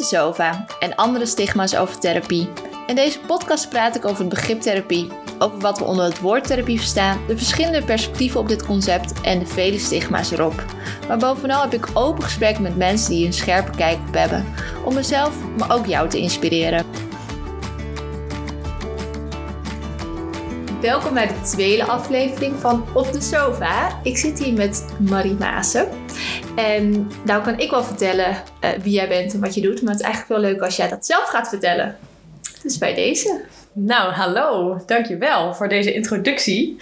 de sofa en andere stigma's over therapie. In deze podcast praat ik over het begrip therapie, over wat we onder het woord therapie verstaan, de verschillende perspectieven op dit concept en de vele stigma's erop. Maar bovenal heb ik open gesprekken met mensen die een scherpe kijk op hebben, om mezelf, maar ook jou te inspireren. Welkom bij de tweede aflevering van Op de Sofa. Ik zit hier met Marie Maassen. En nou kan ik wel vertellen uh, wie jij bent en wat je doet, maar het is eigenlijk wel leuk als jij dat zelf gaat vertellen. Dus bij deze. Nou, hallo. Dankjewel voor deze introductie.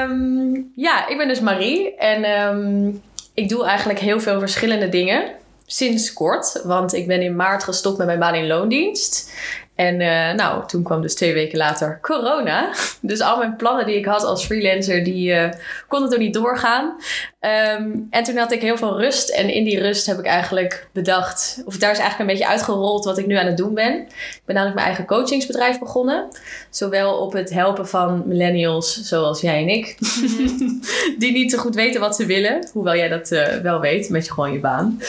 Um, ja, ik ben dus Marie en um, ik doe eigenlijk heel veel verschillende dingen. Sinds kort, want ik ben in maart gestopt met mijn baan in loondienst. En uh, nou, toen kwam dus twee weken later corona. Dus al mijn plannen die ik had als freelancer, die uh, konden toen niet doorgaan. Um, en toen had ik heel veel rust. En in die rust heb ik eigenlijk bedacht, of daar is eigenlijk een beetje uitgerold wat ik nu aan het doen ben. Ik ben namelijk mijn eigen coachingsbedrijf begonnen. Zowel op het helpen van millennials, zoals jij en ik, die niet zo goed weten wat ze willen. Hoewel jij dat uh, wel weet, met je gewoon je baan.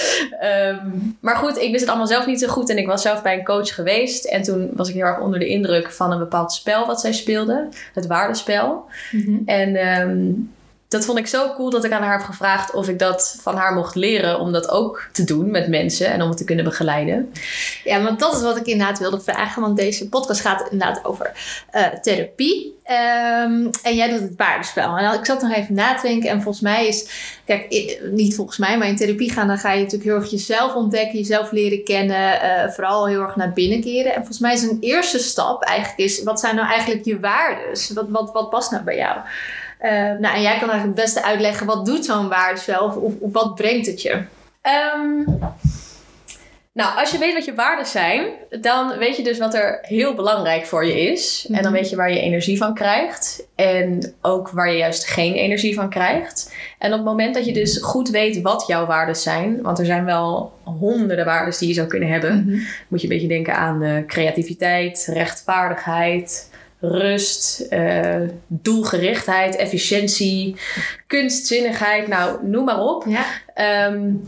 Um, maar goed, ik wist het allemaal zelf niet zo goed. En ik was zelf bij een coach geweest. En toen was ik heel erg onder de indruk van een bepaald spel wat zij speelde. Het waardespel. Mm -hmm. En um, dat vond ik zo cool dat ik aan haar heb gevraagd of ik dat van haar mocht leren om dat ook te doen met mensen en om het te kunnen begeleiden. Ja, want dat is wat ik inderdaad wilde vragen, want deze podcast gaat inderdaad over uh, therapie. Um, en jij doet het waardespel. En ik zat nog even na te denken en volgens mij is, kijk, niet volgens mij, maar in therapie gaan, dan ga je natuurlijk heel erg jezelf ontdekken, jezelf leren kennen, uh, vooral heel erg naar binnen keren. En volgens mij is een eerste stap eigenlijk is, wat zijn nou eigenlijk je waardes? Wat, wat, wat past nou bij jou? Uh, nou, en jij kan eigenlijk het beste uitleggen wat doet zo'n waardespel of, of, of, wat brengt het je? Um, nou, als je weet wat je waarden zijn, dan weet je dus wat er heel belangrijk voor je is. En dan weet je waar je energie van krijgt. En ook waar je juist geen energie van krijgt. En op het moment dat je dus goed weet wat jouw waarden zijn, want er zijn wel honderden waarden die je zou kunnen hebben, mm-hmm. moet je een beetje denken aan de creativiteit, rechtvaardigheid, rust, uh, doelgerichtheid, efficiëntie, kunstzinnigheid, nou noem maar op. Ja. Um,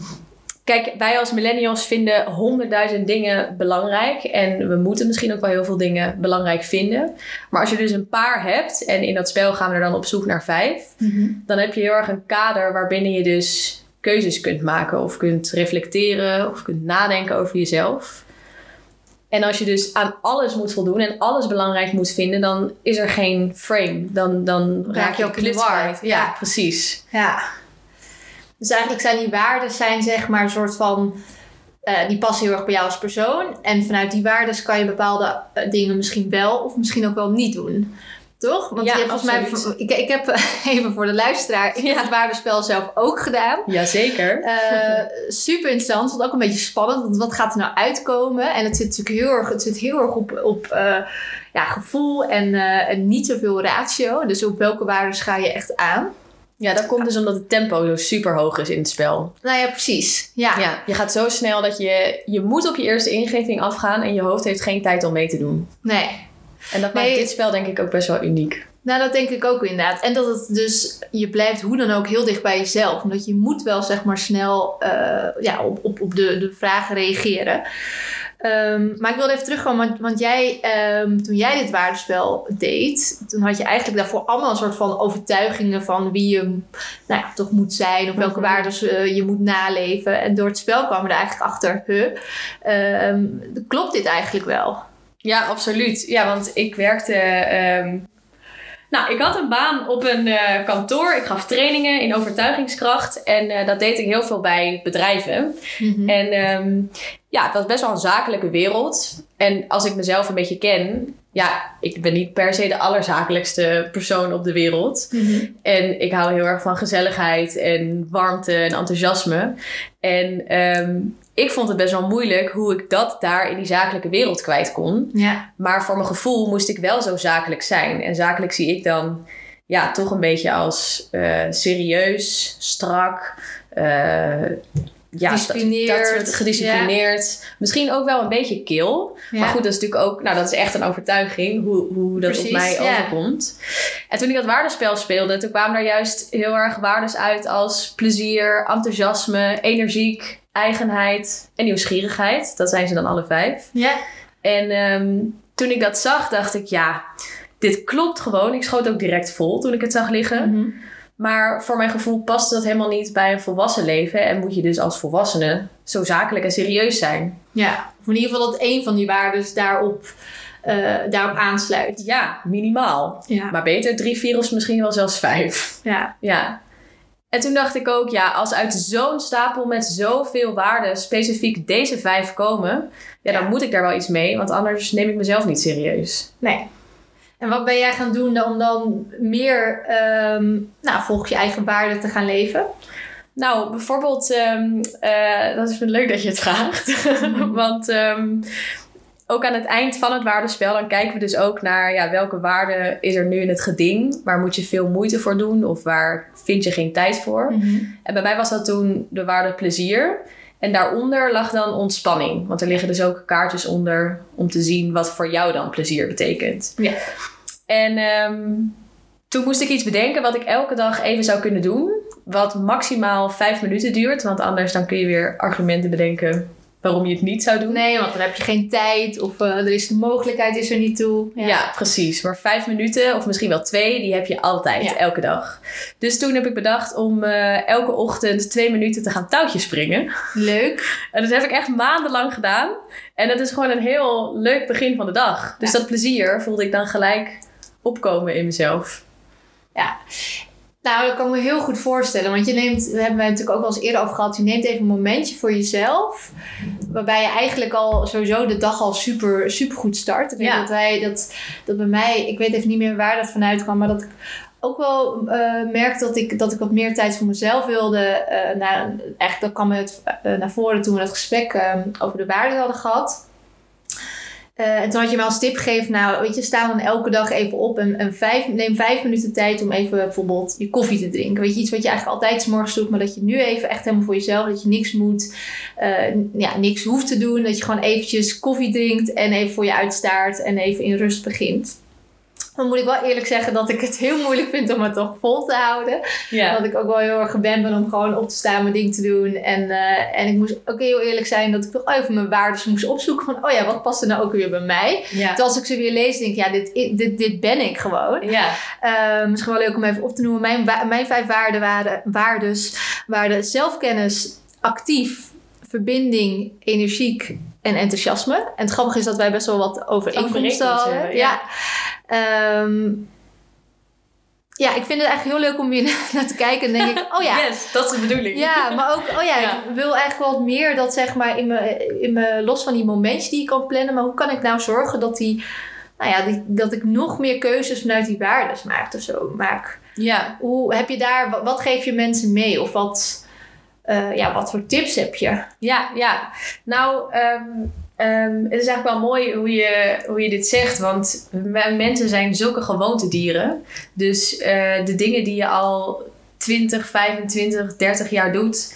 kijk, wij als millennials vinden honderdduizend dingen belangrijk en we moeten misschien ook wel heel veel dingen belangrijk vinden. Maar als je dus een paar hebt en in dat spel gaan we er dan op zoek naar vijf, mm-hmm. dan heb je heel erg een kader waarbinnen je dus keuzes kunt maken of kunt reflecteren of kunt nadenken over jezelf. En als je dus aan alles moet voldoen en alles belangrijk moet vinden, dan is er geen frame. Dan, dan raak je ook war. Ja, ja, precies. Ja. Dus eigenlijk zijn die waarden zijn zeg maar een soort van... Uh, die passen heel erg bij jou als persoon. En vanuit die waarden kan je bepaalde uh, dingen misschien wel of misschien ook wel niet doen. Toch? Want ja, je hebt volgens mij, ik, ik heb even voor de luisteraar, ik ja. heb het waardespel zelf ook gedaan. Jazeker. Uh, super interessant, vond ook een beetje spannend, want wat gaat er nou uitkomen? En het zit natuurlijk heel erg, het zit heel erg op, op uh, ja, gevoel en, uh, en niet zoveel ratio. Dus op welke waarden ga je echt aan? Ja, dat komt dus omdat het tempo zo super hoog is in het spel. Nou ja, precies. Ja. ja. Je gaat zo snel dat je, je moet op je eerste ingeving afgaan en je hoofd heeft geen tijd om mee te doen. Nee. En dat maakt dit spel denk ik ook best wel uniek. Nou, dat denk ik ook inderdaad. En dat het dus, je blijft hoe dan ook heel dicht bij jezelf. Omdat je moet wel zeg maar snel uh, ja, op, op, op de, de vragen reageren. Um, maar ik wilde even terugkomen, want, want jij, um, toen jij dit waardespel deed, toen had je eigenlijk daarvoor allemaal een soort van overtuigingen van wie je nou ja, toch moet zijn, of welke mm-hmm. waarden uh, je moet naleven. En door het spel kwam er eigenlijk achter, huh, um, klopt dit eigenlijk wel? Ja, absoluut. Ja, want ik werkte. Um, nou, ik had een baan op een uh, kantoor. Ik gaf trainingen in overtuigingskracht. En uh, dat deed ik heel veel bij bedrijven. Mm-hmm. En um, ja, het was best wel een zakelijke wereld. En als ik mezelf een beetje ken, ja, ik ben niet per se de allerzakelijkste persoon op de wereld. Mm-hmm. En ik hou heel erg van gezelligheid en warmte en enthousiasme. En um, ik vond het best wel moeilijk hoe ik dat daar in die zakelijke wereld kwijt kon. Ja. Maar voor mijn gevoel moest ik wel zo zakelijk zijn. En zakelijk zie ik dan ja, toch een beetje als uh, serieus, strak, uh, ja, Gedisciplineerd. Gedisciplineerd. Misschien ook wel een beetje kil. Ja. Maar goed, dat is natuurlijk ook, nou, dat is echt een overtuiging hoe, hoe dat Precies, op mij ja. overkomt. En toen ik dat waardespel speelde, toen kwamen er juist heel erg waardes uit als plezier, enthousiasme, energiek, eigenheid en nieuwsgierigheid. Dat zijn ze dan alle vijf. Ja. En ehm, toen ik dat zag, dacht ik, ja, dit klopt gewoon. Ik schoot ook direct vol toen ik het zag liggen. Mhm. Maar voor mijn gevoel paste dat helemaal niet bij een volwassen leven. En moet je dus als volwassene zo zakelijk en serieus zijn. Ja, of in ieder geval dat één van die waarden daarop, eh, daarop aansluit. Ja, minimaal. Ja. Maar beter drie, vier of misschien wel zelfs vijf. ja. Ja. En toen dacht ik ook, ja, als uit zo'n stapel met zoveel waarden specifiek deze vijf komen, ja, dan Ja. moet ik daar wel iets mee, want anders neem ik mezelf niet serieus. Nee. En wat ben jij gaan doen om dan meer ehm, nou, volgens je eigen waarden te gaan leven? Nou, bijvoorbeeld, ehm, eh, dat is leuk dat je het vraagt. Want ehm, ook aan het eind van het waardespel, dan kijken we dus ook naar ja, welke waarde is er nu in het geding. Waar moet je veel moeite voor doen of waar vind je geen tijd voor? En bij mij was dat toen de waarde plezier. En daaronder lag dan ontspanning. Want er liggen dus ook kaartjes onder om te zien wat voor jou dan plezier betekent. Ja. En ehm, toen moest ik iets bedenken wat ik elke dag even zou kunnen doen. Wat maximaal vijf minuten duurt. Want anders dan kun je weer argumenten bedenken waarom je het niet zou doen. Nee, want dan heb je geen tijd of eh, er is de mogelijkheid is er niet toe. Ja. precies. Maar vijf minuten, of misschien wel twee, die heb je altijd, Ja. elke dag. Dus toen heb ik bedacht om eh, elke ochtend twee minuten te gaan touwtjes springen. Leuk. En dat heb ik echt maandenlang gedaan. En dat is gewoon een heel leuk begin van de dag. Dus Ja. dat plezier voelde ik dan gelijk opkomen in mezelf. Nou, dat kan ik me heel goed voorstellen. Want je neemt, we hebben het natuurlijk ook al eens eerder over gehad. Je neemt even een momentje voor jezelf. Waarbij je eigenlijk al sowieso de dag al super, super goed start. Ik weet Ja. dat wij, dat, dat bij mij, ik weet even niet meer waar dat vanuit kwam. Maar dat ik ook wel eh merkte dat ik, dat ik wat meer tijd voor mezelf wilde. eh nou, eigenlijk dat kwam het eh, naar voren toen we dat gesprek over de waarden hadden gehad. Eh, en toen had je me als tip gegeven, nou weet je, sta dan elke dag even op en, en neem vijf minuten tijd om even bijvoorbeeld je koffie te drinken. Weet je, iets wat je eigenlijk altijd 's morgens doet, maar dat je nu even echt helemaal voor jezelf, dat je niks moet, eh, ja, niks hoeft te doen. Dat je gewoon eventjes koffie drinkt en even voor je uitstaart en even in rust begint. Dan moet ik wel eerlijk zeggen dat ik het heel moeilijk vind om het toch vol te houden. Dat ik ook wel heel erg gewend ben om gewoon op te staan, mijn ding te doen. En, eh, en ik moest ook heel eerlijk zijn dat ik toch even mijn waarden moest opzoeken. Van, oh ja, wat past er nou ook weer bij mij? Ja. Terwijl als ik ze weer lees, denk ik, ja, dit, dit, dit ben ik gewoon. Ja. Eh, misschien wel leuk om even op te noemen. Mijn, mijn vijf waarden waren, waardes waren zelfkennis, actief, verbinding, energiek en enthousiasme. En het grappige is dat wij best wel wat overeenkomsten hadden. hebben, Ja. Ehm, ja, ik vind het eigenlijk heel leuk om hier naar te kijken. En denk ik, oh ja, Yes, dat is de bedoeling. ja, maar ook, oh ja, Ja. ik wil eigenlijk wat meer dat zeg maar in me, in me, los van die momentjes die ik kan plannen, maar hoe kan ik nou zorgen dat die, nou ja, die, dat ik nog meer keuzes vanuit die waardes maak of zo maak. Ja. Hoe heb je daar, wat, wat geef je mensen mee of wat, eh, ja, wat voor tips heb je? Ja, ja. Nou, ehm, ehm, het is eigenlijk wel mooi hoe je, hoe je dit zegt. Want mensen zijn zulke gewoontedieren. Dus eh, de dingen die je al 20, 25, 30 jaar doet...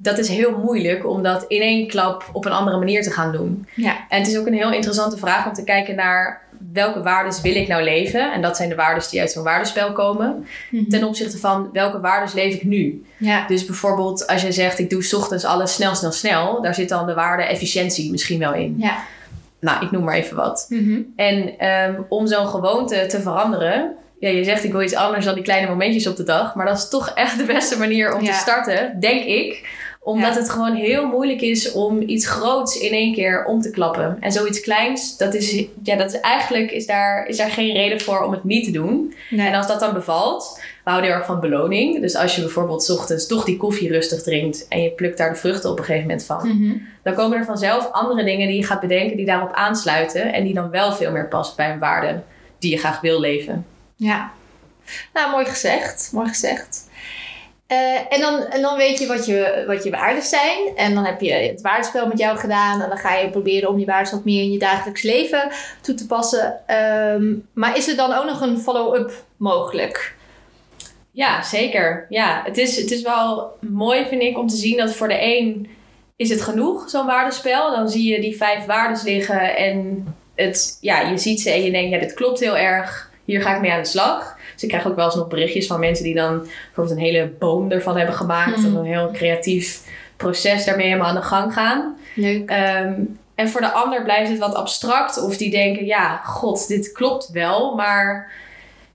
Dat is heel moeilijk om dat in één klap op een andere manier te gaan doen. Ja. En het is ook een heel interessante vraag om te kijken naar welke waardes wil ik nou leven? En dat zijn de waardes die uit zo'n waardespel komen. Ten opzichte van welke waardes leef ik nu? Ja. Dus bijvoorbeeld als je zegt ik doe 's ochtends alles snel, snel, snel. Daar zit dan de waarde efficiëntie misschien wel in. Ja. Nou, ik noem maar even wat. Mhm. En ehm, om zo'n gewoonte te veranderen... Ja, je zegt ik wil iets anders dan die kleine momentjes op de dag. Maar dat is toch echt de beste manier om Ja. te starten, denk ik. Omdat Ja. het gewoon heel moeilijk is om iets groots in één keer om te klappen. En zoiets kleins, dat is, ja, dat is eigenlijk is daar, is daar geen reden voor om het niet te doen. Nee. En als dat dan bevalt, we houden heel erg van beloning. Dus als je bijvoorbeeld 's ochtends toch die koffie rustig drinkt en je plukt daar de vruchten op een gegeven moment van, Mhm. dan komen er vanzelf andere dingen die je gaat bedenken die daarop aansluiten en die dan wel veel meer passen bij een waarde die je graag wil leven. Ja. Nou, mooi gezegd. Mooi gezegd. Eh, en, dan, en dan weet je wat, je wat je waarden zijn. En dan heb je het waardespel met jou gedaan. En dan ga je proberen om die waarden wat meer in je dagelijks leven toe te passen. Ehm, maar is er dan ook nog een follow-up mogelijk? Ja, zeker. Ja, het is, het is wel mooi, vind ik, om te zien dat voor de een is het genoeg, zo'n waardespel. Dan zie je die vijf waardes liggen en het, ja, je ziet ze en je denkt, ja, dit klopt heel erg. Hier ga ik mee aan de slag. Dus ik krijg ook wel eens nog berichtjes van mensen die dan bijvoorbeeld een hele boom ervan hebben gemaakt. Of een heel creatief proces daarmee helemaal aan de gang gaan. Leuk. Ehm, en voor de ander blijft het wat abstract. Of die denken, ja, god, dit klopt wel, maar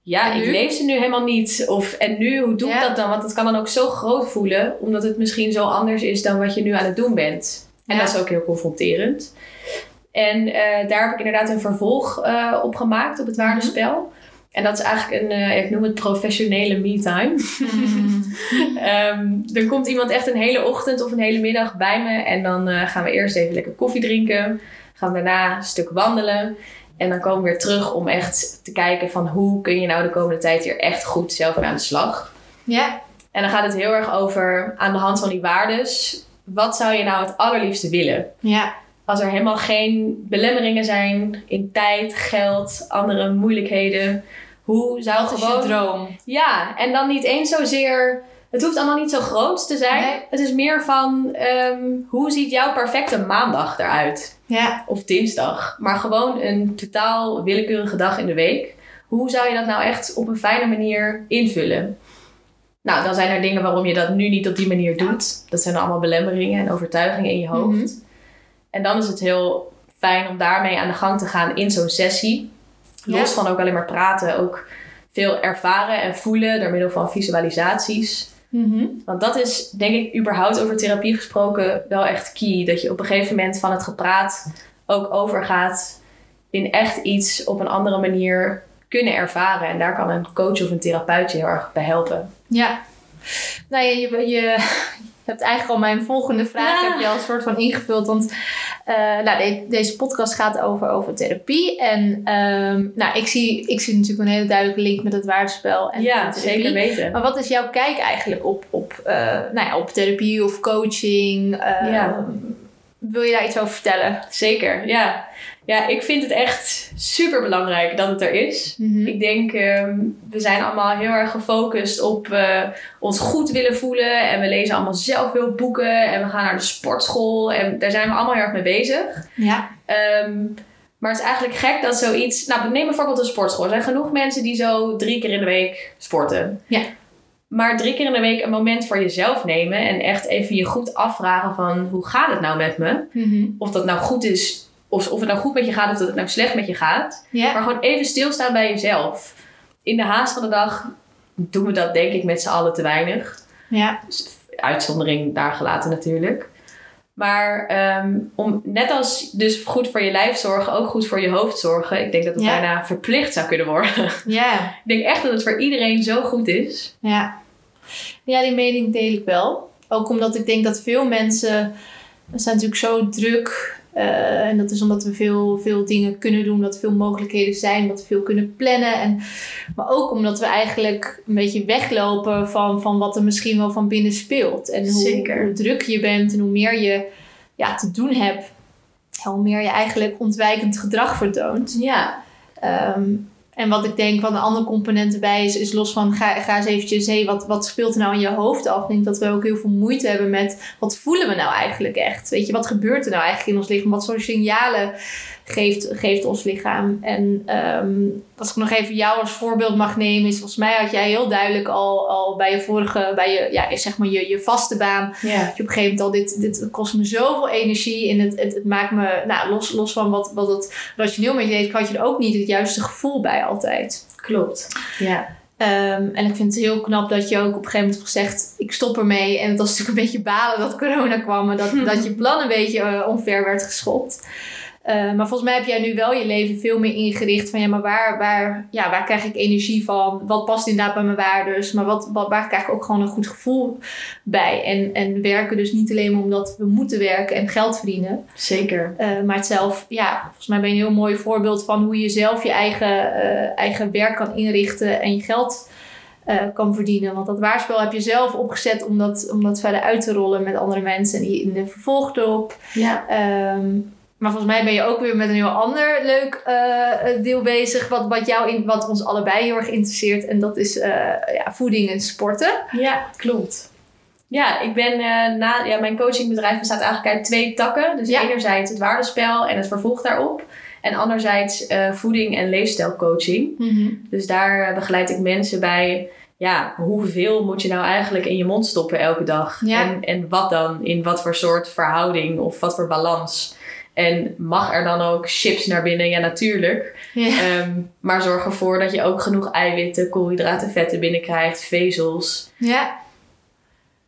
ja, ik leef ze nu helemaal niet. Of, en nu, hoe doe ik Ja. dat dan? Want het kan dan ook zo groot voelen, omdat het misschien zo anders is dan wat je nu aan het doen bent. En Ja. dat is ook heel confronterend. En eh, daar heb ik inderdaad een vervolg eh, op gemaakt, op het Mhm. waardespel. En dat is eigenlijk een, eh, ik noem het professionele me-time. Ehm, er komt iemand echt een hele ochtend of een hele middag bij me. En dan eh, gaan we eerst even lekker koffie drinken. Gaan we daarna een stuk wandelen. En dan komen we weer terug om echt te kijken van hoe kun je nou de komende tijd hier echt goed zelf mee aan de slag. ja. En dan gaat het heel erg over aan de hand van die waardes. Wat zou je nou het allerliefste willen? Ja. Als er helemaal geen belemmeringen zijn in tijd, geld, andere moeilijkheden. Hoe zou Wat is je gewoon droom? ja, en dan niet eens zozeer. Het hoeft allemaal niet zo groot te zijn. Nee. Het is meer van ehm, hoe ziet jouw perfecte maandag eruit? Ja. Of dinsdag. Maar gewoon een totaal willekeurige dag in de week. Hoe zou je dat nou echt op een fijne manier invullen? Nou, dan zijn er dingen waarom je dat nu niet op die manier doet. Dat zijn allemaal belemmeringen en overtuigingen in je hoofd. Mhm. En dan is het heel fijn om daarmee aan de gang te gaan in zo'n sessie. Los Ja. van ook alleen maar praten, ook veel ervaren en voelen door middel van visualisaties. Mhm. Want dat is, denk ik, überhaupt over therapie gesproken wel echt key. Dat je op een gegeven moment van het gepraat ook overgaat in echt iets op een andere manier kunnen ervaren. En daar kan een coach of een therapeut je heel erg bij helpen. Ja. Nou ja, je, je hebt eigenlijk al mijn volgende vraag Ja. heb je al een soort van ingevuld. Want eh, nou, de- deze podcast gaat over, over therapie. En ehm, nou, ik, zie, ik zie natuurlijk een hele duidelijke link met het waardespel en ja, zeker weten. Maar wat is jouw kijk eigenlijk op, op, eh, nou ja, op therapie of coaching? Eh, Ja. Wil je daar iets over vertellen? Zeker, ja. Ja, ik vind het echt super belangrijk dat het er is. Mhm. Ik denk, ehm, we zijn allemaal heel erg gefocust op eh, ons goed willen voelen. En we lezen allemaal zelf veel boeken. En we gaan naar de sportschool. En daar zijn we allemaal heel erg mee bezig. Ja. Ehm, maar het is eigenlijk gek dat zoiets... Nou, neem bijvoorbeeld een sportschool. Er zijn genoeg mensen die zo drie keer in de week sporten. Ja. Maar drie keer in de week een moment voor jezelf nemen. En echt even je goed afvragen van... Hoe gaat het nou met me? Mhm. Of dat nou goed is... Of, of het nou goed met je gaat of dat het nou slecht met je gaat. Maar gewoon even stilstaan bij jezelf. In de haast van de dag doen we dat denk ik met z'n allen te weinig. Ja. Uitzondering daar gelaten natuurlijk. Maar ehm, om net als dus goed voor je lijf zorgen, ook goed voor je hoofd zorgen. Ik denk dat het Ja. bijna verplicht zou kunnen worden. Ja. ik denk echt dat het voor iedereen zo goed is. Ja. ja, die mening deel ik wel. Ook omdat ik denk dat veel mensen... We zijn natuurlijk zo druk. Eh, en dat is omdat we veel, veel dingen kunnen doen. Dat er veel mogelijkheden zijn. Dat we veel kunnen plannen. En, maar ook omdat we eigenlijk een beetje weglopen van, van wat er misschien wel van binnen speelt. En hoe, Zeker. hoe druk je bent en hoe meer je ja, te doen hebt. Hoe meer je eigenlijk ontwijkend gedrag vertoont. Ja, Ehm, en wat ik denk, wat een andere component erbij is, is los van ga, ga eens eventjes, hey, wat, wat speelt er nou in je hoofd af? Ik denk dat we ook heel veel moeite hebben met wat voelen we nou eigenlijk echt? Weet je, wat gebeurt er nou eigenlijk in ons lichaam? Wat voor signalen geeft, geeft ons lichaam? En ehm, als ik nog even jou als voorbeeld mag nemen, is volgens mij had jij heel duidelijk al, al bij je vorige, bij je, ja, zeg maar je, je vaste baan, dat je op een gegeven moment al, dit, dit kost me zoveel energie en het, het, het maakt me, nou, los, los van wat, wat het rationeel met je deed, had je er ook niet het juiste gevoel bij altijd. klopt. Ja. Ehm, en ik vind het heel knap dat je ook op een gegeven moment hebt gezegd, ik stop ermee. En het was natuurlijk een beetje balen dat corona kwam en dat, dat je plan een beetje omver werd geschopt. Eh, maar volgens mij heb jij nu wel je leven veel meer ingericht van ja, maar waar, waar, ja, waar krijg ik energie van? Wat past inderdaad bij mijn waardes? Maar wat, wat, waar krijg ik ook gewoon een goed gevoel bij? En, en werken dus niet alleen maar omdat we moeten werken en geld verdienen. Zeker. Uh, maar het zelf, ja, volgens mij ben je een heel mooi voorbeeld van hoe je zelf je eigen, uh, eigen werk kan inrichten en je geld uh, kan verdienen. Want dat waarspel heb je zelf opgezet om dat, om dat verder uit te rollen met andere mensen en die in de vervolgdop. Ja. Um, Maar volgens mij ben je ook weer met een heel ander leuk eh, deel bezig. Wat, wat, jou in, wat ons allebei heel erg interesseert. En dat is eh, ja, voeding en sporten. Ja, klopt. Ja, ik ben uh, na ja, mijn coachingbedrijf bestaat eigenlijk uit twee takken. Dus Ja. enerzijds het waardespel en het vervolg daarop. En anderzijds eh, voeding en leefstijlcoaching. Dus daar eh, begeleid ik mensen bij. Ja, hoeveel moet je nou eigenlijk in je mond stoppen elke dag? Ja. En, en wat dan? In wat voor soort verhouding of wat voor balans? En mag er dan ook chips naar binnen? Ja, natuurlijk. Ja. Ehm, maar zorg ervoor dat je ook genoeg eiwitten, koolhydraten, vetten binnenkrijgt, vezels. ja.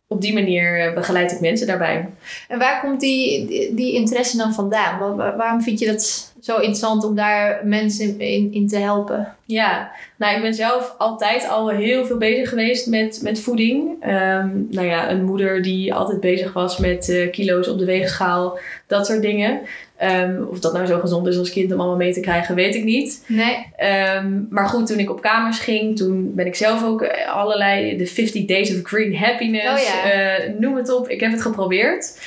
Op die manier eh, begeleid ik mensen daarbij. En waar komt die, die, die interesse dan vandaan? Wa- wa- waarom vind je dat zo interessant om daar mensen in, in, te helpen? Ja, nou ik ben zelf altijd al heel veel bezig geweest met, met voeding. Ehm, nou ja, een moeder die altijd bezig was met eh, kilo's op de weegschaal, dat soort dingen. Ehm, of dat nou zo gezond is als kind om allemaal mee te krijgen, weet ik niet. Nee. Ehm, maar goed, toen ik op kamers ging, toen ben ik zelf ook eh, allerlei, de 50 Days of Green Happiness, Oh ja. eh, noem het op. Ik heb het geprobeerd.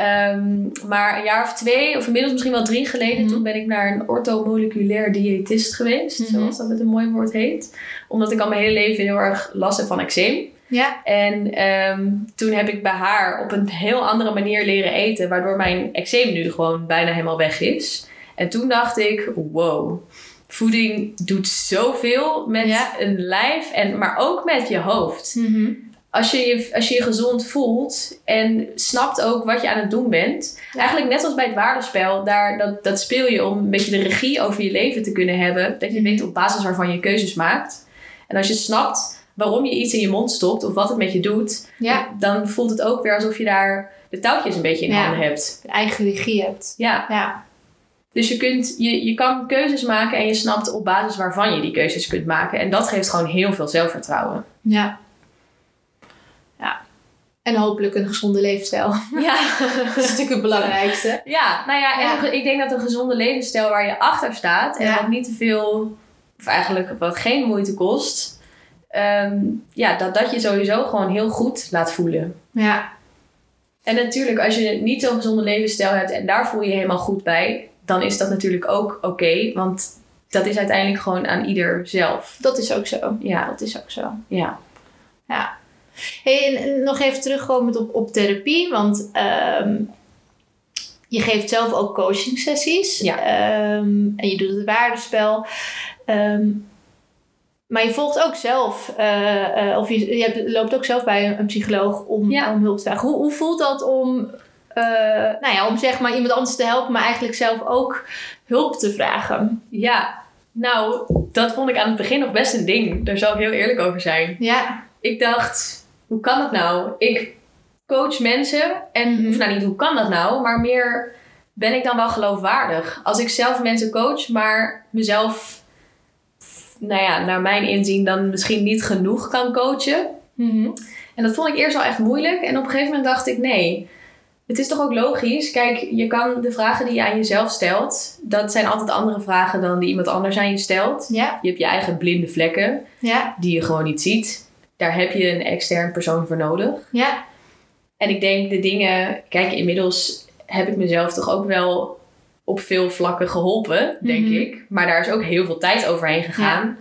Ehm, maar een jaar of twee, of inmiddels misschien wel drie geleden, Mhm. toen ben ik naar een orthomoleculair diëtist geweest, Mhm. zoals dat met een mooi woord heet. Omdat ik al mijn hele leven heel erg last heb van eczeem. Ja. En ehm, toen heb ik bij haar op een heel andere manier leren eten, waardoor mijn eczeem nu gewoon bijna helemaal weg is. En toen dacht ik, wow, voeding doet zoveel met Ja. een lijf, en, maar ook met je hoofd. Mhm. Als je, je als je je gezond voelt en snapt ook wat je aan het doen bent. Ja. Eigenlijk net als bij het waardespel, daar, dat, dat speel je om een beetje de regie over je leven te kunnen hebben. Dat je weet op basis waarvan je keuzes maakt. En als je snapt waarom je iets in je mond stopt of wat het met je doet, Ja. dan voelt het ook weer alsof je daar de touwtjes een beetje in Ja. handen hebt. Eigen regie hebt. Ja, Ja. dus je, kunt, je, je kan keuzes maken en je snapt op basis waarvan je die keuzes kunt maken. En dat geeft gewoon heel veel zelfvertrouwen. Ja. En hopelijk een gezonde leefstijl. Ja, Dat is natuurlijk het belangrijkste. ja nou ja, en Ja. ik denk dat een gezonde levensstijl waar je achter staat en Ja. wat niet te veel, of eigenlijk wat geen moeite kost, ehm, ja, dat dat je sowieso gewoon heel goed laat voelen. Ja. En natuurlijk, als je niet zo'n gezonde levensstijl hebt en daar voel je je helemaal goed bij, dan is dat natuurlijk ook oké. want dat is uiteindelijk gewoon aan ieder zelf. Dat is ook zo. Ja, Dat is ook zo. ja. Ja. Hey, en- nog even terugkomend op, op therapie. Want ehm, je geeft zelf ook coaching sessies. Ja. Ehm, en je doet het waardespel. Ehm, maar je volgt ook zelf, eh, eh, of je, je hebt- loopt ook zelf bij een, een psycholoog om, Ja. om hulp te vragen. Hoe, hoe voelt dat om, eh, nou ja, om zeg maar iemand anders te helpen, maar eigenlijk zelf ook hulp te vragen? Ja, nou, dat vond ik aan het begin nog best een ding. Daar zal ik heel eerlijk over zijn. Ja, Ik dacht, hoe kan dat nou? Ik coach mensen en, Mhm. of nou niet hoe kan dat nou, maar meer ben ik dan wel geloofwaardig? Als ik zelf mensen coach, maar mezelf, nou ja, naar mijn inzien dan misschien niet genoeg kan coachen. Mhm. En dat vond ik eerst wel echt moeilijk. En op een gegeven moment dacht ik, nee, het is toch ook logisch. Kijk, je kan de vragen die je aan jezelf stelt, dat zijn altijd andere vragen dan die iemand anders aan je stelt. ja, Je hebt je eigen blinde vlekken ja, die je gewoon niet ziet. Daar heb je een extern persoon voor nodig. ja, En ik denk de dingen, kijk, inmiddels heb ik mezelf toch ook wel op veel vlakken geholpen, denk Mhm. ik. Maar daar is ook heel veel tijd overheen gegaan,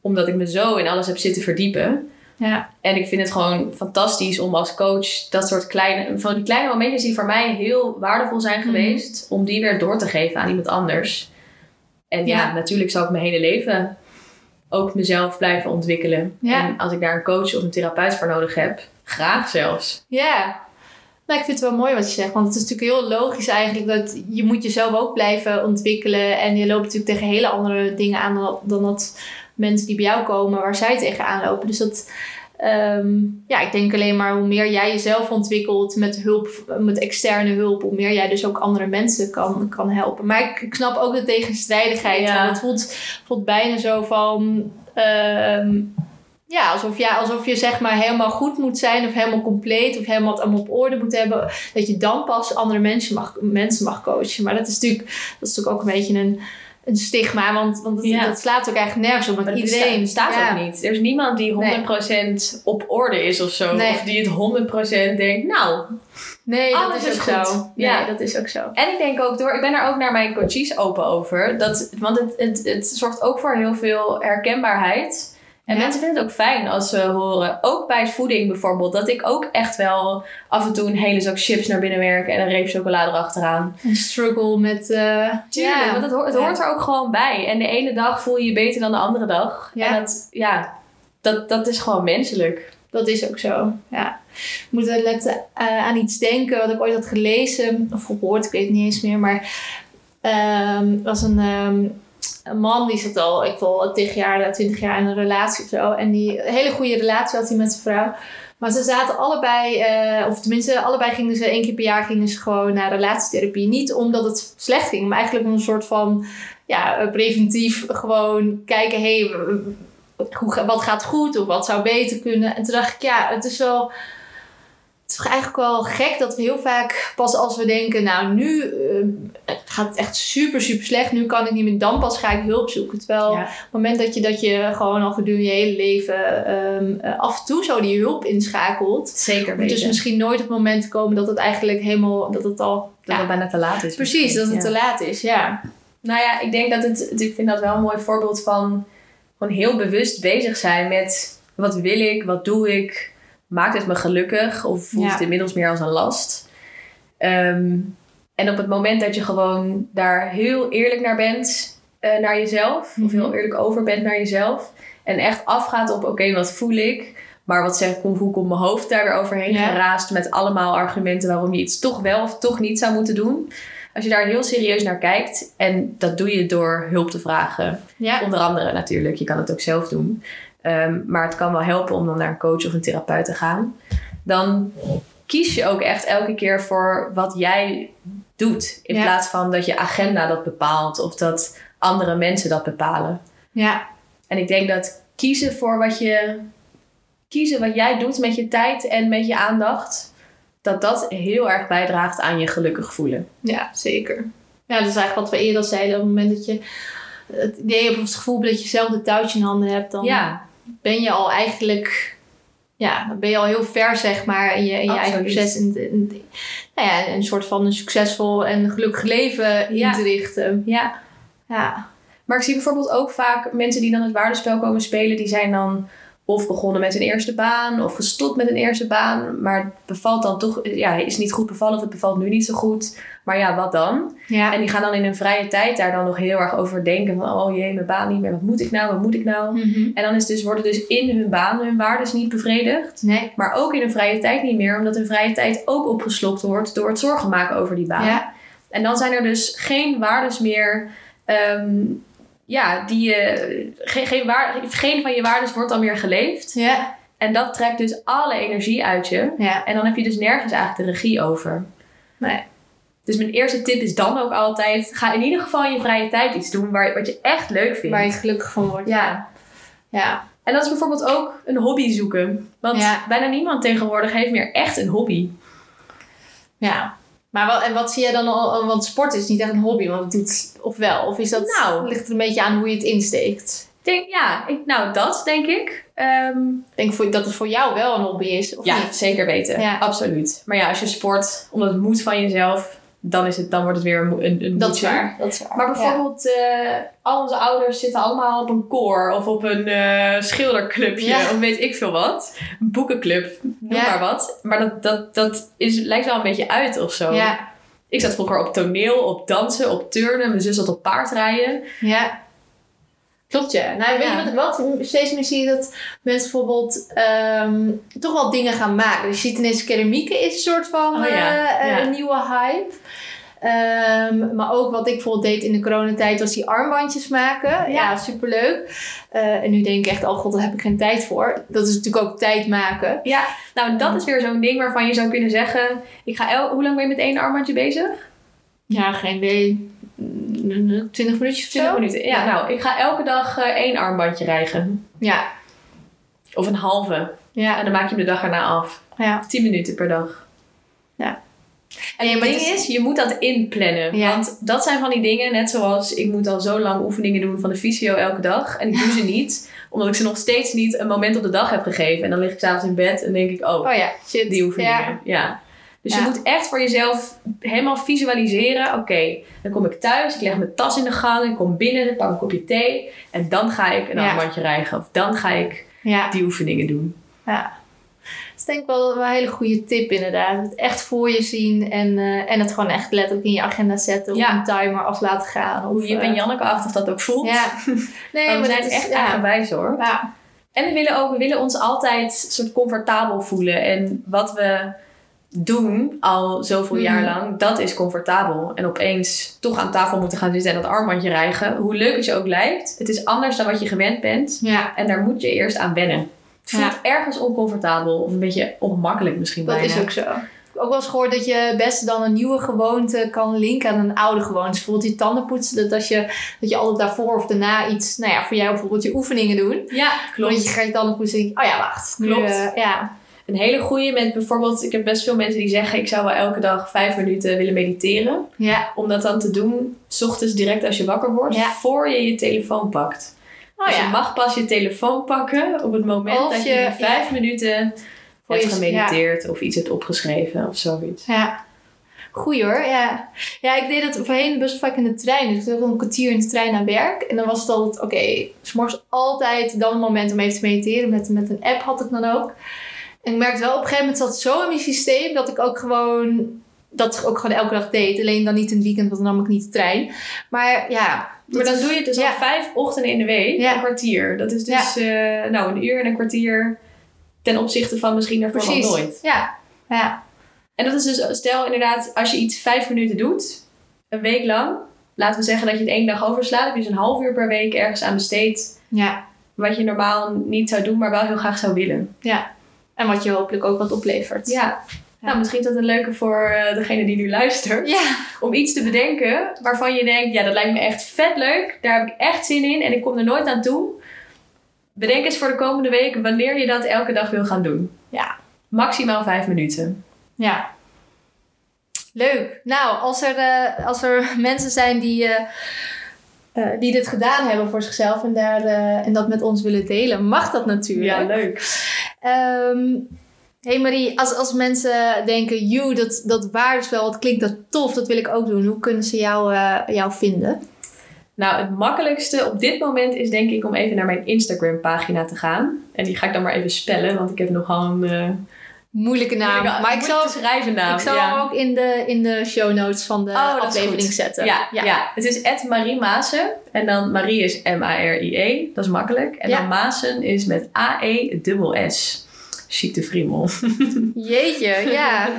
omdat ik me zo in alles heb zitten verdiepen. ja, En ik vind het gewoon fantastisch om als coach dat soort kleine, van die kleine momentjes die voor mij heel waardevol zijn Mhm. geweest, om die weer door te geven aan iemand anders. En ja, Ja. natuurlijk zal ik mijn hele leven ook mezelf blijven ontwikkelen. Ja. En als ik daar een coach of een therapeut voor nodig heb, graag zelfs. Ja. Nou, ik vind het wel mooi wat je zegt. Want het is natuurlijk heel logisch eigenlijk dat je moet jezelf ook blijven ontwikkelen. En je loopt natuurlijk tegen hele andere dingen aan dan dat, dan dat mensen die bij jou komen waar zij tegenaan lopen. Dus dat, ehm, ja, ik denk alleen maar hoe meer jij jezelf ontwikkelt met hulp, met externe hulp, hoe meer jij dus ook andere mensen kan, kan helpen. Maar ik, snap ook de tegenstrijdigheid. Ja. Het voelt, voelt bijna zo van. ehm, ja, alsof, ja, alsof je zeg maar helemaal goed moet zijn of helemaal compleet of helemaal het allemaal op orde moet hebben. Dat je dan pas andere mensen mag, mensen mag coachen. Maar dat is natuurlijk, dat is natuurlijk ook een beetje een, een stigma, want, want dat, Ja. dat slaat ook eigenlijk nergens op. Want dat iedereen bestaat, bestaat ja. ook niet. Er is niemand die 100% op orde is of zo. Nee. Of die het 100% denkt, nou. Nee, dat is is ook goed. zo. Ja. Dat is ook zo. En ik denk ook door, ik ben er ook naar mijn coaches open over. Dat, want het, het, het zorgt ook voor heel veel herkenbaarheid. En Ja. mensen vinden het ook fijn als ze horen, ook bij voeding bijvoorbeeld, dat ik ook echt wel af en toe een hele zak chips naar binnen werk en een reep chocolade erachteraan. Een struggle met... eh Tuurlijk, ja. want het, hoort, het Ja. hoort er ook gewoon bij. En de ene dag voel je je beter dan de andere dag. Ja. En dat, ja, dat, dat is gewoon menselijk. Dat is ook zo, ja. Ik moet er net eh, aan iets denken wat ik ooit had gelezen of gehoord, ik weet het niet eens meer. Maar ehm was een, ehm, een man die zat al, ik wil 10 jaar, 20 jaar in een relatie of zo. En die een hele goede relatie had hij met zijn vrouw. Maar ze zaten allebei, eh, of tenminste, allebei gingen ze één keer per jaar gingen ze gewoon naar relatietherapie. Niet omdat het slecht ging, maar eigenlijk om een soort van ja, preventief gewoon kijken, hé, hey, wat gaat goed of wat zou beter kunnen. En toen dacht ik, ja, het is wel. Het is eigenlijk wel gek dat we heel vaak pas als we denken, nou nu eh, gaat het echt super, super slecht. Nu kan ik niet meer, dan pas ga ik hulp zoeken. Terwijl Ja. op het moment dat je, dat je gewoon al gedurende je hele leven ehm, eh, af en toe zo die hulp inschakelt. Zeker moet dus misschien nooit het moment komen dat het eigenlijk helemaal, dat het al, Dat ja, het bijna te laat is. precies, dat het Ja. te laat is, ja. Nou ja, ik denk dat het, ik vind dat wel een mooi voorbeeld van gewoon heel bewust bezig zijn met wat wil ik, wat doe ik, maakt het me gelukkig of voelt Ja. het inmiddels meer als een last. Ehm, en op het moment dat je gewoon daar heel eerlijk naar bent, eh, naar jezelf, of Mhm. heel eerlijk over bent naar jezelf, en echt afgaat op oké, wat voel ik, maar wat zegt hoe komt mijn hoofd daar weer overheen Ja. geraast met allemaal argumenten waarom je iets toch wel of toch niet zou moeten doen. Als je daar heel serieus naar kijkt, en dat doe je door hulp te vragen, Ja, onder andere natuurlijk, je kan het ook zelf doen, Ehm, maar het kan wel helpen om dan naar een coach of een therapeut te gaan, dan kies je ook echt elke keer voor wat jij doet, in Ja. plaats van dat je agenda dat bepaalt of dat andere mensen dat bepalen. ja, En ik denk dat kiezen voor wat je. kiezen wat jij doet met je tijd en met je aandacht. dat dat heel erg bijdraagt aan je gelukkig voelen. Ja, zeker. Ja, dat is eigenlijk wat we eerder zeiden. Op het moment dat je het idee hebt of het gevoel dat je zelf de touwtje in handen hebt, dan Ja, ben je al eigenlijk, ja, dan ben je al heel ver, zeg maar, in je, in je eigen Absoluut. proces. In, in- nou ja, een soort van een succesvol en gelukkig leven Ja. in te richten. ja. Ja, Maar ik zie bijvoorbeeld ook vaak mensen die dan het waardespel komen spelen, die zijn dan of begonnen met een eerste baan of gestopt met een eerste baan, maar het bevalt dan toch, ja, is niet goed bevallen of het bevalt nu niet zo goed. Maar ja, wat dan? ja, En die gaan dan in hun vrije tijd daar dan nog heel erg over denken van, oh jee, mijn baan niet meer, wat moet ik nou, wat moet ik nou? Mhm. En dan is dus, worden dus in hun baan hun waardes niet bevredigd. nee, Maar ook in hun vrije tijd niet meer, omdat hun vrije tijd ook opgeslokt wordt door het zorgen maken over die baan. ja, En dan zijn er dus geen waardes meer. ehm, ja, die je. Geen, geen, waar, geen van je waardes wordt dan meer geleefd. ja, En dat trekt dus alle energie uit je. ja, En dan heb je dus nergens eigenlijk de regie over. nee, Dus mijn eerste tip is dan ook altijd: ga in ieder geval in je vrije tijd iets doen waar, wat je echt leuk vindt. waar je gelukkig van wordt. Ja. Ja, En dat is bijvoorbeeld ook een hobby zoeken. Want Ja. bijna niemand tegenwoordig heeft meer echt een hobby. ja. Maar wat, en wat zie je dan al, want sport is niet echt een hobby, want het doet, of wel? Of is dat, Nou. ligt er een beetje aan hoe je het insteekt? Denk, ja, ik, nou dat denk ik. Ehm, Ik denk voor, dat het voor jou wel een hobby is, of Ja, niet? zeker weten. Ja. Absoluut. Maar ja, als je sport omdat het moet van jezelf, dan, is het, dan wordt het weer een, een, een Dat is waar, dat is waar. Maar bijvoorbeeld, eh, al onze ouders zitten allemaal op een koor of op een eh, schilderclubje Ja. of weet ik veel wat. Een boekenclub, noem Ja. maar wat. Maar dat, dat, dat is, lijkt wel een beetje uit of zo. Ik zat vroeger op toneel, op dansen, op turnen. Mijn zus zat op paardrijden. ja. Klopt, ja. Nou, weet je wat ik wat? Steeds meer zie je dat mensen bijvoorbeeld ehm, toch wel dingen gaan maken. Dus je ziet ineens keramieken is een soort van Oh ja, eh, eh, een nieuwe hype. Ehm, maar ook wat ik bijvoorbeeld deed in de coronatijd was die armbandjes maken. Ja, Ja. superleuk. Eh, en nu denk ik echt, oh god, daar heb ik geen tijd voor. Dat is natuurlijk ook tijd maken. Ja, nou dat is weer zo'n ding waarvan je zou kunnen zeggen... Ik ga el- Hoe lang ben je met één armbandje bezig? Ja, geen idee. Mm, 20 minuutjes of 20 zo? minuten. Ja, nou, ik ga elke dag eh, één armbandje rijgen. Ja, Of een halve. En ja, dan maak je hem de dag erna af. ja. 10 minuten per dag. En Nee, het ding is- is, je moet dat inplannen. Ja. Want dat zijn van die dingen, net zoals ik moet al zo lang oefeningen doen van de fysio elke dag. En ik doe ze niet, omdat ik ze nog steeds niet een moment op de dag heb gegeven. En dan lig ik s'avonds in bed en denk ik, oh, Oh ja, shit. die oefeningen. Ja. Ja. Dus Ja. je moet echt voor jezelf helemaal visualiseren. Oké, dan kom ik thuis, ik leg mijn tas in de gang, ik kom binnen, pak een kopje thee. En dan ga ik een Ja. armbandje rijgen. Of dan ga ik Ja. die oefeningen doen. ja. Dat is denk ik wel, een hele goede tip inderdaad. Het echt voor je zien en, eh, en het gewoon echt letterlijk in je agenda zetten. Of Ja. een timer af laten gaan. Of, Hoe je eh, ben Janneke-achtig dat ook voelt. Ja. Nee, maar we zijn is- echt ja. eigenwijs hoor. Ja. En we willen ook, we willen ons altijd soort comfortabel voelen. En wat we doen al zoveel Mhm. jaar lang, dat is comfortabel. En opeens toch aan tafel moeten gaan zitten en dat armbandje rijgen. Hoe leuk het je ook lijkt, het is anders dan wat je gewend bent. ja, En daar moet je eerst aan wennen. Het voelt Ja. ergens oncomfortabel of een beetje ongemakkelijk misschien dat bijna. is ook zo. Ik heb ook wel eens gehoord dat je best dan een nieuwe gewoonte kan linken aan een oude gewoonte. Bijvoorbeeld je tanden poetsen. Dat als je, dat je altijd daarvoor of daarna iets, nou ja, voor jou bijvoorbeeld je oefeningen doen. Ja, klopt. Dat je gaat je tanden poetsen en denk oh ja, wacht. Nu, Klopt. eh, ja. Een hele goede met bijvoorbeeld, ik heb best veel mensen die zeggen ik zou wel elke dag vijf minuten willen mediteren. Ja. Om dat dan te doen, s ochtends direct als je wakker wordt, Ja. voor je je telefoon pakt. Oh dus ja. je mag pas je telefoon pakken op het moment dat je, je- vijf minuten hebt gemediteerd of iets hebt opgeschreven of zoiets. Ja. Goeie hoor, ja. Ja, ik deed het voorheen best vaak in de trein. Dus ik wel een kwartier in de trein naar werk. En dan was het altijd, oké, s s'morgens altijd dan een moment om even te mediteren. Met, met een app had ik dan ook. En ik merkte wel, op een gegeven moment zat het zo in mijn systeem... dat ik ook gewoon, dat ook gewoon elke dag deed. Alleen dan niet in het weekend, want dan nam ik niet de trein. Maar ja... Maar dan doe je het dus ja. al vijf ochtenden in de week, Ja. een kwartier. Dat is dus eh, nou, een uur en een kwartier ten opzichte van misschien daarvoor Precies. al nooit. Ja, ja, En dat is dus, stel inderdaad, als je iets vijf minuten doet, een week lang, laten we zeggen dat je het één dag overslaat, heb je dus een half uur per week ergens aan besteed, ja, wat je normaal niet zou doen, maar wel heel graag zou willen. ja. En wat je hopelijk ook wat oplevert. Ja. Nou, misschien is dat een leuke voor eh, degene die nu luistert. Ja. Om iets te bedenken waarvan je denkt, ja, dat lijkt me echt vet leuk. Daar heb ik echt zin in en ik kom er nooit aan toe. Bedenk eens voor de komende week wanneer je dat elke dag wil gaan doen. Ja. Maximaal vijf minuten. Ja. Leuk. Nou, als er, eh, als er mensen zijn die, eh, eh, die dit gedaan hebben voor zichzelf en, daar, eh, en dat met ons willen delen, mag dat natuurlijk. leuk. Ehm, hey Marie, als, als mensen denken, joe, dat, dat waardespel, wat klinkt dat tof, dat wil ik ook doen. Hoe kunnen ze jou, eh, jou vinden? Nou, het makkelijkste op dit moment is denk ik om even naar mijn Instagram pagina te gaan. En die ga ik dan maar even spellen, want ik heb nogal een moeilijke naam. maar ik zal, schrijven naam. ik zal ja. hem ook in de, in de show notes van de Oh, aflevering zetten. Ja, ja. het is Marie Maassen. En dan Marie is M-A-R-I-E. Dat is makkelijk. En Ja. dan Maassen is met A-E-S-S. Chic de friemel. Jeetje, ja.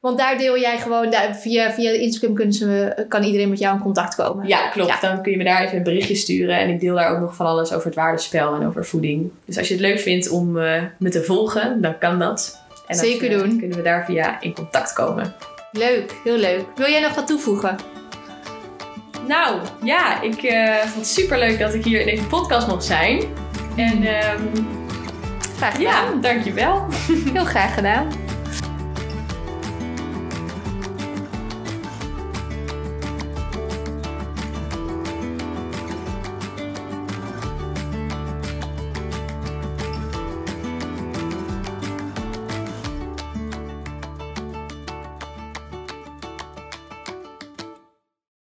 Want daar deel jij gewoon, daar, via, via Instagram kunnen ze, kan iedereen met jou in contact komen. Ja, klopt. Ja. Dan kun je me daar even een berichtje sturen. En ik deel daar ook nog van alles over het waardespel en over voeding. Dus als je het leuk vindt om eh, me te volgen, dan kan dat. En Zeker eh, doen. kunnen we daar via in contact komen. Leuk, heel leuk. Wil jij nog wat toevoegen? Nou, ja, ik eh, vond het super leuk dat ik hier in deze podcast mocht zijn. En ehm, Graag gedaan. ja, dankjewel. Heel graag gedaan.